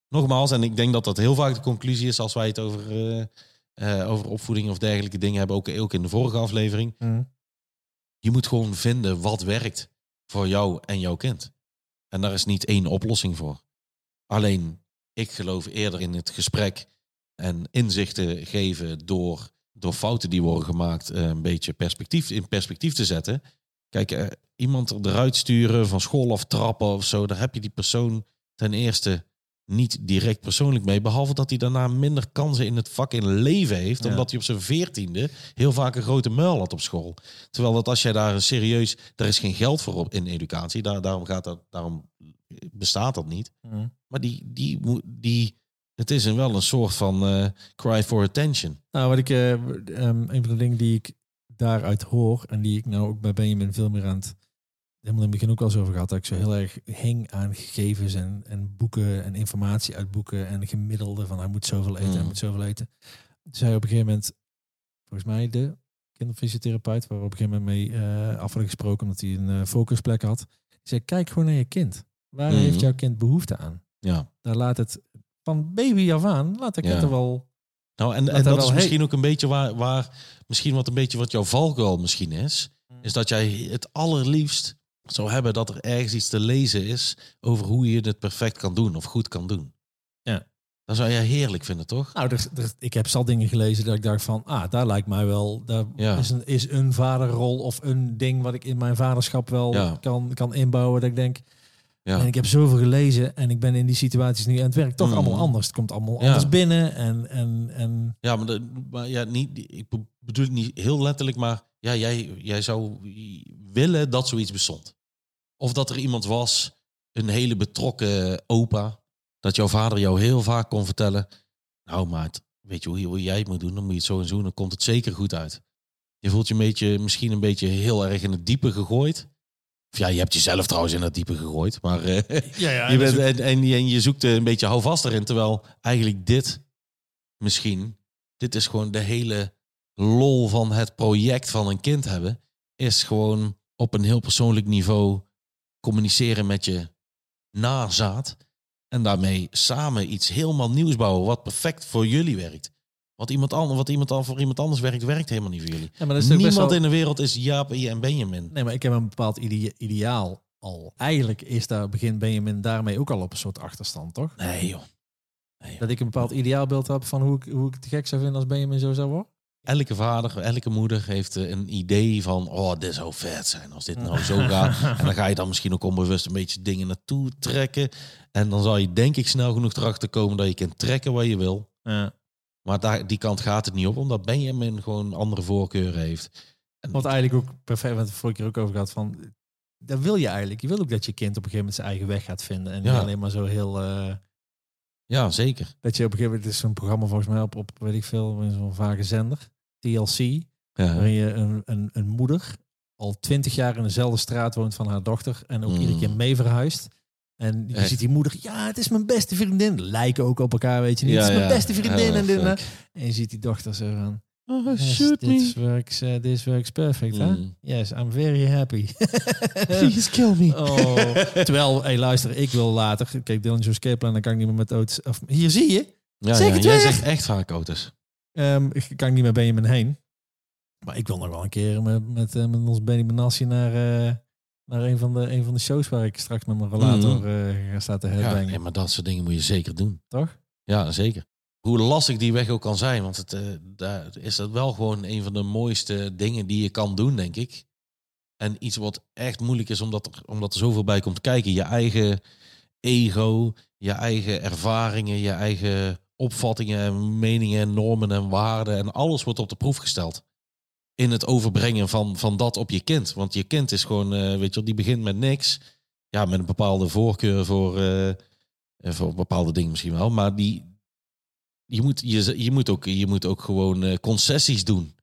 Nogmaals, en ik denk dat dat heel vaak de conclusie is... als wij het over, eh, eh, over opvoeding of dergelijke dingen hebben. Ook, ook in de vorige aflevering. Mhm. Je moet gewoon vinden wat werkt voor jou en jouw kind. En daar is niet één oplossing voor. Alleen, ik geloof eerder in het gesprek en inzichten geven door, door fouten die worden gemaakt, eh, een beetje perspectief, in perspectief te zetten. Kijk, eh, iemand eruit sturen van school of trappen of zo, daar heb je die persoon ten eerste niet direct persoonlijk mee. Behalve dat hij daarna minder kansen in het vak in leven heeft. Ja. Omdat hij op zijn veertiende heel vaak een grote muil had op school. Terwijl dat als jij daar een serieus... Er is geen geld voor op in educatie. Daar, daarom, gaat dat, daarom bestaat dat niet. Mhm. Maar die, die, moet- die, het is een wel een soort van eh, cry for attention. Nou, wat ik, eh, ehm, een van de dingen die ik daaruit hoor en die ik nou ook bij Benjamin veel meer aan het, helemaal in het begin ook wel eens over gehad, dat ik zo heel erg hing aan gegevens en, en boeken en informatie uit boeken en gemiddelde van hij moet zoveel eten, hij Mm. moet zoveel eten. Zei op een gegeven moment, volgens mij de kinderfysiotherapeut, waar we op een gegeven moment mee eh, af hadden gesproken, omdat hij een eh, focusplek had. Die zei, kijk gewoon naar je kind. Waar Mhm. heeft jouw kind behoefte aan? Ja. Daar laat het van baby af aan, laat kind Ja. er wel Nou, en, Dat en dat is misschien ook een beetje waar, waar misschien wat een beetje wat jouw valkuil misschien is. Is dat jij het allerliefst zou hebben dat er ergens iets te lezen is over hoe je het perfect kan doen of goed kan doen. Ja. Dat zou jij heerlijk vinden, toch? Nou, er, er- ik heb zat dingen gelezen dat ik dacht van, ah, daar lijkt mij wel, daar Ja. is, een, is een vaderrol of een ding wat ik in mijn vaderschap wel Ja. kan, kan inbouwen. Dat ik denk, Ja. en ik heb zoveel gelezen en ik ben in die situaties nu aan het werk toch Mhm. allemaal anders. Het komt allemaal Ja. anders binnen en, en, en Ja, maar, de, maar ja, niet, ik be- bedoel het niet heel letterlijk, maar ja, jij, jij zou willen dat zoiets bestond. Of dat er iemand was, een hele betrokken opa, dat jouw vader jou heel vaak kon vertellen, nou maat, weet je hoe, hoe jij het moet doen, dan moet je het zo en zo, dan komt het zeker goed uit. Je voelt je een beetje, misschien een beetje heel erg in het diepe gegooid. Of ja, je hebt jezelf trouwens in het diepe gegooid, maar eh, ja, ja, *laughs* je bent, en, en, je- en je zoekt een beetje houvast erin. Terwijl eigenlijk dit misschien, dit is gewoon de hele lol van het project van een kind hebben, is gewoon op een heel persoonlijk niveau communiceren met je nazaat. En daarmee samen iets helemaal nieuws bouwen wat perfect voor jullie werkt. Wat iemand anders, wat iemand al voor iemand anders werkt, werkt helemaal niet voor jullie. Ja, maar dat is Niemand best wel- in de wereld is Jaap en Benjamin. Nee, maar ik heb een bepaald ide- ideaal al. Eigenlijk is daar begin Benjamin daarmee ook al op een soort achterstand, toch? Nee joh. Dat ik een bepaald ideaalbeeld heb van hoe ik, hoe ik het gek zou vinden als Benjamin zo zou worden. Elke vader, elke moeder heeft eh, een idee van... oh, dit zou vet zijn als dit nou zo gaat. En dan ga je dan *laughs* misschien ook onbewust een beetje dingen naartoe trekken. En dan zal je denk ik snel genoeg erachter komen... dat je kunt trekken waar je wil. Ja. Maar daar, die kant gaat het niet op, omdat Benjamin gewoon andere voorkeuren heeft. En Wat eigenlijk ook perfect, wat we vorige keer ook over gehad van, dat wil je eigenlijk. Je wil ook dat je kind op een gegeven moment zijn eigen weg gaat vinden. En Ja. niet alleen maar zo heel, eh, ja, zeker. dat je op een gegeven moment, het is zo'n programma volgens mij op, op weet ik veel, zo'n vage zender, TLC, Ja. waarin je een, een, een moeder al twintig jaar in dezelfde straat woont van haar dochter en ook Mm. iedere keer mee verhuist. En je Echt? ziet die moeder, ja, het is mijn beste vriendin. Lijken ook op elkaar, weet je niet. Ja, het is mijn ja. beste vriendin. En, dit en je ziet die dochter zo van, Oh, yes, shoot this me. works, uh, this works perfect, hè? Mm. Yes, I'm very happy. *laughs* Please kill me. *laughs* Oh, terwijl, hey, luister, ik wil later. Kijk, Dylan Joe Escape Plan, dan kan ik niet meer met auto's. Of, hier zie je. Ja, ja, jij zegt echt vaak auto's. Ehm, ik kan niet meer Benjamin heen. Maar ik wil nog wel een keer met, met, eh, met ons Benny Benassi naar, eh, naar een, van de, een van de shows waar ik straks met mijn relator eh, ga staan te Ja, headbangen. nee, maar dat soort dingen moet je zeker doen. Toch? Ja, zeker. Hoe lastig die weg ook kan zijn, want het, daar is dat wel gewoon een van de mooiste dingen die je kan doen, denk ik. En iets wat echt moeilijk is, omdat er, omdat er zoveel bij komt kijken. Je eigen ego, je eigen ervaringen, je eigen opvattingen en meningen, normen en waarden. En alles wordt op de proef gesteld. In het overbrengen van, van dat op je kind. Want je kind is gewoon, eh, weet je die begint met niks. Ja, met een bepaalde voorkeur voor, eh, voor bepaalde dingen misschien wel. Maar die, je, moet, je, je, moet ook, je moet ook gewoon eh, concessies doen.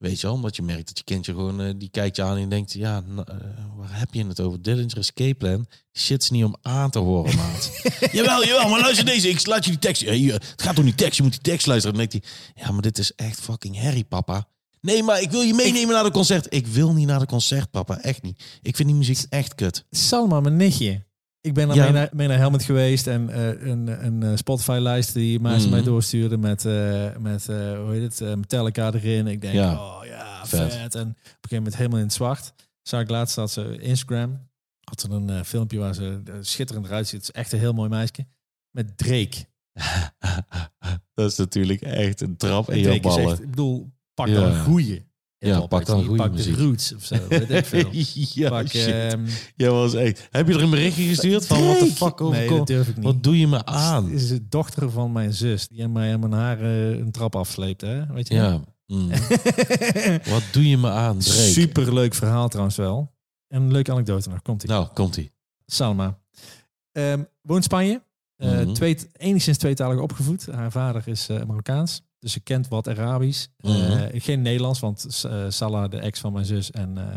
Weet je wel, omdat je merkt dat je kindje gewoon, eh, die kijkt je aan en denkt, ja, nou, eh, waar heb je het over? Dillinger Escape Plan? Shit is niet om aan te horen, maat. *laughs* jawel, jawel, maar luister deze, ik laat je die tekst. Eh, het gaat om die tekst, je moet die tekst luisteren. Dan denkt hij, ja, maar dit is echt fucking herrie, papa. Nee, maar ik wil je meenemen naar de concert. Ik wil niet naar de concert, papa, echt niet. Ik vind die muziek echt kut. Salma, mijn nichtje. Ik ben Ja. mee, naar, mee naar Helmet geweest en eh, een, een eh, Spotify-lijst die Maas Mhm. mij doorstuurde met, eh, met hoe heet het, Metallica erin. Ik denk, Ja. oh ja, Vet. vet. En op een gegeven moment helemaal in het zwart. Zag ik laatst dat ze Instagram had ze een filmpje waar ze er schitterend eruit ziet. Het is echt een heel mooi meisje. Met Drake. *laughs* dat is natuurlijk echt een trap in je ballen. echt, ik bedoel, pak Ja. dan een goeie. Ja, pak dan goeie Pak muziek. de roots of zo, weet ik veel. *laughs* ja, Pak, ehm, Ja, was echt. Heb je er een berichtje gestuurd van wat de fuck Nee, dat durf ik niet. Wat doe je me Het aan? is de dochter van mijn zus. Die aan mij en mijn haar eh, een trap afsleept, hè? Weet je? Ja. mm. *laughs* Wat doe je me aan, Drake? Super leuk verhaal trouwens wel. En een leuke anekdote nog. Komt ie. Nou, komt ie. Salma. Ehm woont Spanje. Eh, Mhm. twee, enigszins tweetalig opgevoed. Haar vader is eh, Marokkaans. Dus ze kent wat Arabisch. Eh, Mhm. geen Nederlands, want uh, Salah, de ex van mijn zus en, eh,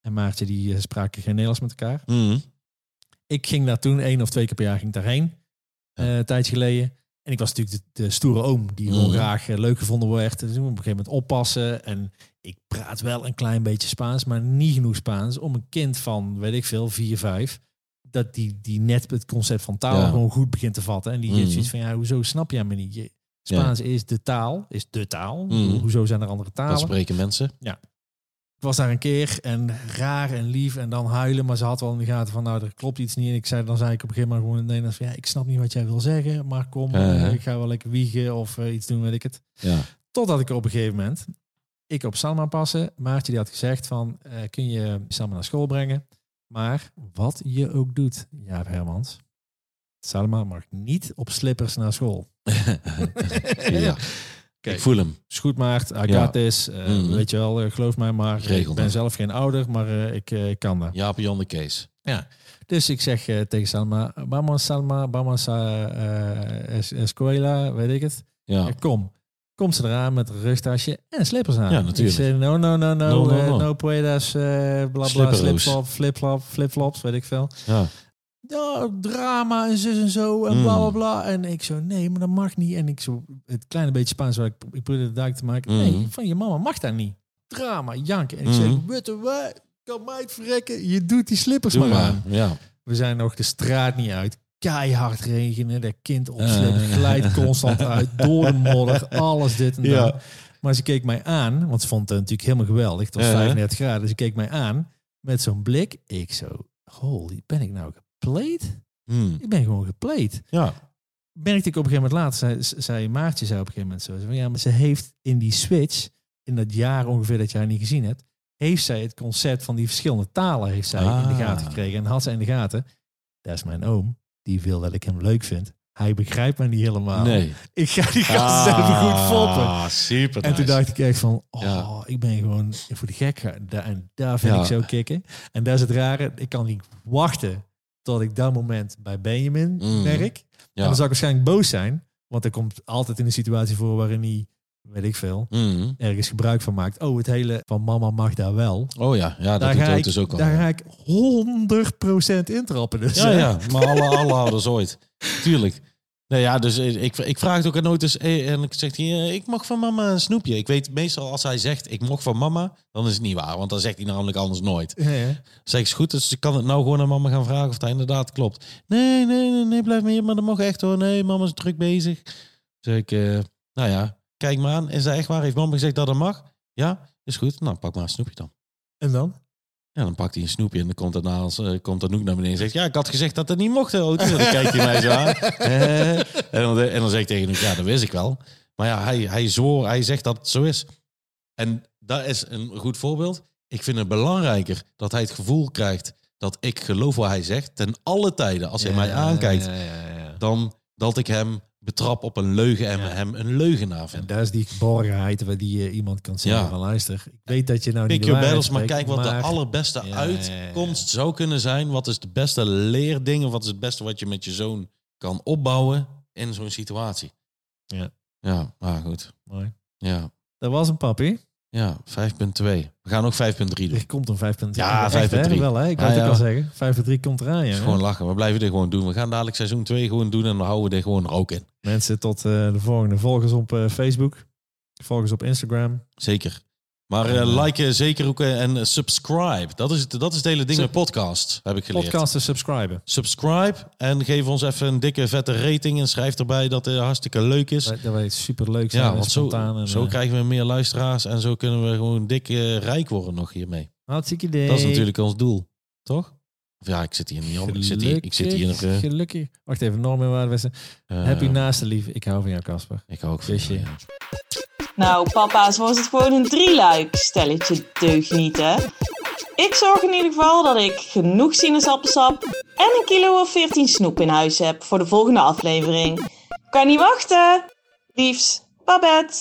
en Maartje, die eh, spraken geen Nederlands met elkaar. Mm. Ik ging daar toen één of twee keer per jaar ging ik daarheen. eh, een tijdje geleden. En ik was natuurlijk de, de stoere oom die gewoon Mhm. graag eh, leuk gevonden werd. Dus op een gegeven moment oppassen. En ik praat wel een klein beetje Spaans, maar niet genoeg Spaans om een kind van, weet ik veel, vier, vijf. Dat die, die net het concept van taal Ja. gewoon goed begint te vatten. En die heeft Mhm. zoiets van, ja, hoezo snap jij me niet? Je, Spaans is de taal, is de taal. Mhm. Hoezo zijn er andere talen? Dat spreken mensen. Ik was daar een keer en raar en lief en dan huilen. Maar ze had wel in de gaten van, nou, er klopt iets niet. En ik zei, dan zei ik op een gegeven moment gewoon in het Nederlands van, ja, ik snap niet wat jij wil zeggen. Maar kom, Ja, ja. ik ga wel lekker wiegen of eh, iets doen, weet ik het. Ja. Totdat ik op een gegeven moment, ik op Salma passen. Maartje die had gezegd van, eh, kun je Salma naar school brengen? Maar wat je ook doet, ja Hermans. Salma mag niet op slippers naar school. *laughs* ja. Ik voel hem. Is goed, Maart. I Ja. got this. Eh, Mhm. Weet je wel, eh, geloof mij maar. Regel ik ben zelf geen ouder, maar eh, ik, kan dat. Jaap Jan de Kees. Dus ik zeg tegen Salma, vamos Salma, vamos a es- escuela, weet ik het. Ja. Kom. Komt ze eraan met een rugtasje en slippers aan. Ja, natuurlijk. Ik zei, no, no, no, no, No, no, no. no puedas, bla bla, slipflop, flipflop, flipflops, weet ik veel. ja. Ja, drama en zus en zo en Mm. bla bla bla. En ik zo, nee, maar dat mag niet. En ik zo, het kleine beetje Spaans waar ik, ik probeerde duidelijk te maken. Mm. Nee, van je mama mag dat niet. Drama, janken. En ik zeg, Mm. weet je wat, kan mij het verrekken. Je doet die slippers Doe maar maar. aan. Ja. We zijn nog de straat niet uit. Keihard regenen, dat kind opslepen, glijdt constant uit, door de modder, alles dit en dat. Maar ze keek mij aan, want ze vond het natuurlijk helemaal geweldig. Het was Ja. 35 graden, dus ze keek mij aan met zo'n blik. Ik zo, holy, ben ik nou gepleed? Hmm. Ik ben gewoon gepleed. Ja. Merkte ik op een gegeven moment later, zei, zei Maartje zei op een gegeven moment zo, van, ja, maar ze heeft in die switch, in dat jaar ongeveer dat jij niet gezien hebt, heeft zij het concept van die verschillende talen heeft zij in de Ah. gaten gekregen. En had zij in de gaten, dat is mijn oom, die wil dat ik hem leuk vind. Hij begrijpt mij niet helemaal. Nee. Ik ga die gasten even goed foppen. Ah, super En toen dacht ik echt van, oh, Ja. ik ben gewoon voor de gek. En daar vind Ja. ik zo kicken. En dat is het rare. Ik kan niet wachten tot ik dat moment bij Benjamin Mm. merk. En Ja. dan zou ik waarschijnlijk boos zijn. Want er komt altijd in een situatie voor waarin hij, weet ik veel, Hmm. ergens gebruik van maakt. Oh, het hele van mama mag daar wel. Oh ja, ja dat doet ik, dus ook al. daar ga ik 100% intrappen. Dus, Ja, ja, maar alle, alle ouders ooit. *laughs* Tuurlijk. Nee, ja, dus ik, ik vraag het ook aan nooit eens. eh, En ik zeg, hier, ik mag van mama een snoepje. Ik weet meestal als hij zegt, ik mocht van mama, dan is het niet waar. Want dan zegt hij namelijk anders nooit. Ja, ja. Zeg ik, is goed, dus ik kan het nou gewoon aan mama gaan vragen of dat inderdaad klopt. Nee, nee, nee, nee blijf maar hier, maar dat mag echt hoor. Nee, mama is druk bezig. Zeg ik, eh, nou ja, kijk maar aan. Is dat echt waar? Heeft mama gezegd dat dat mag? Ja, is goed. Nou, pak maar een snoepje dan. En dan? Ja, dan pakt hij een snoepje en dan komt daarna als, eh, komt Anouk naar beneden en zegt... Ja, ik had gezegd dat dat niet mocht. En dan kijkt hij mij zo aan. *laughs* Eh, en, dan, en dan zeg ik tegen Anouk, ja, dat wist ik wel. Maar ja, hij, hij zwoor, hij zegt dat het zo is. En dat is een goed voorbeeld. Ik vind het belangrijker dat hij het gevoel krijgt dat ik geloof wat hij zegt. Ten alle tijden, als hij mij aankijkt, Ja, ja, ja. dan dat ik hem betrap op een leugen en Ja. hem een leugenaar En vind. daar is die geborgenheid waar die eh, iemand kan zeggen Ja. van luister. Ik weet dat je nou Pick niet de your battles, maar kijk wat de allerbeste Ja, uitkomst zou kunnen zijn. Wat is de beste leerding of wat is het beste wat je met je zoon kan opbouwen in zo'n situatie? Ja. Ja, maar goed. Mooi. Ja, Dat was een papi. Ja 5.2. We gaan ook 5.3 doen. Er komt een 5.3. Ja, Echt, hè? 5.3. Wel, hè? Ik Ja, wou het ja. ook al zeggen. 5.3 komt eraan, ja. Is gewoon lachen. We blijven dit gewoon doen. We gaan dadelijk seizoen 2 gewoon doen en dan houden we dit gewoon er ook in. Mensen, tot eh, de volgende. Volg ons op eh, Facebook. Volg ons op Instagram. Zeker. Maar eh, liken zeker ook en eh, subscribe. Dat is, het, dat is het hele ding met podcast, heb ik geleerd. Podcasten subscriben. Subscribe en geef ons even een dikke vette rating en schrijf erbij dat het hartstikke leuk is. Dat wij super leuk zijn. Ja, en want zo. En, zo krijgen we meer luisteraars en zo kunnen we gewoon dik rijk worden nog hiermee. Hartstikke idee. Dat is natuurlijk ons doel, toch? Of ja, ik zit hier niet op. Ik zit hier, ik zit hier nog. Eh, Gelukkig. Wacht even, Norman Waardewessen. eh, Happy naaste lief. Ik hou van jou, Casper. Ik ook van jou, ja. Nou, papa's was het gewoon een drieluik. Stelletje deugnieten. Ik zorg in ieder geval dat ik genoeg sinaasappelsap en een kilo of 14 snoep in huis heb voor de volgende aflevering. Kan niet wachten. Liefs, Babette.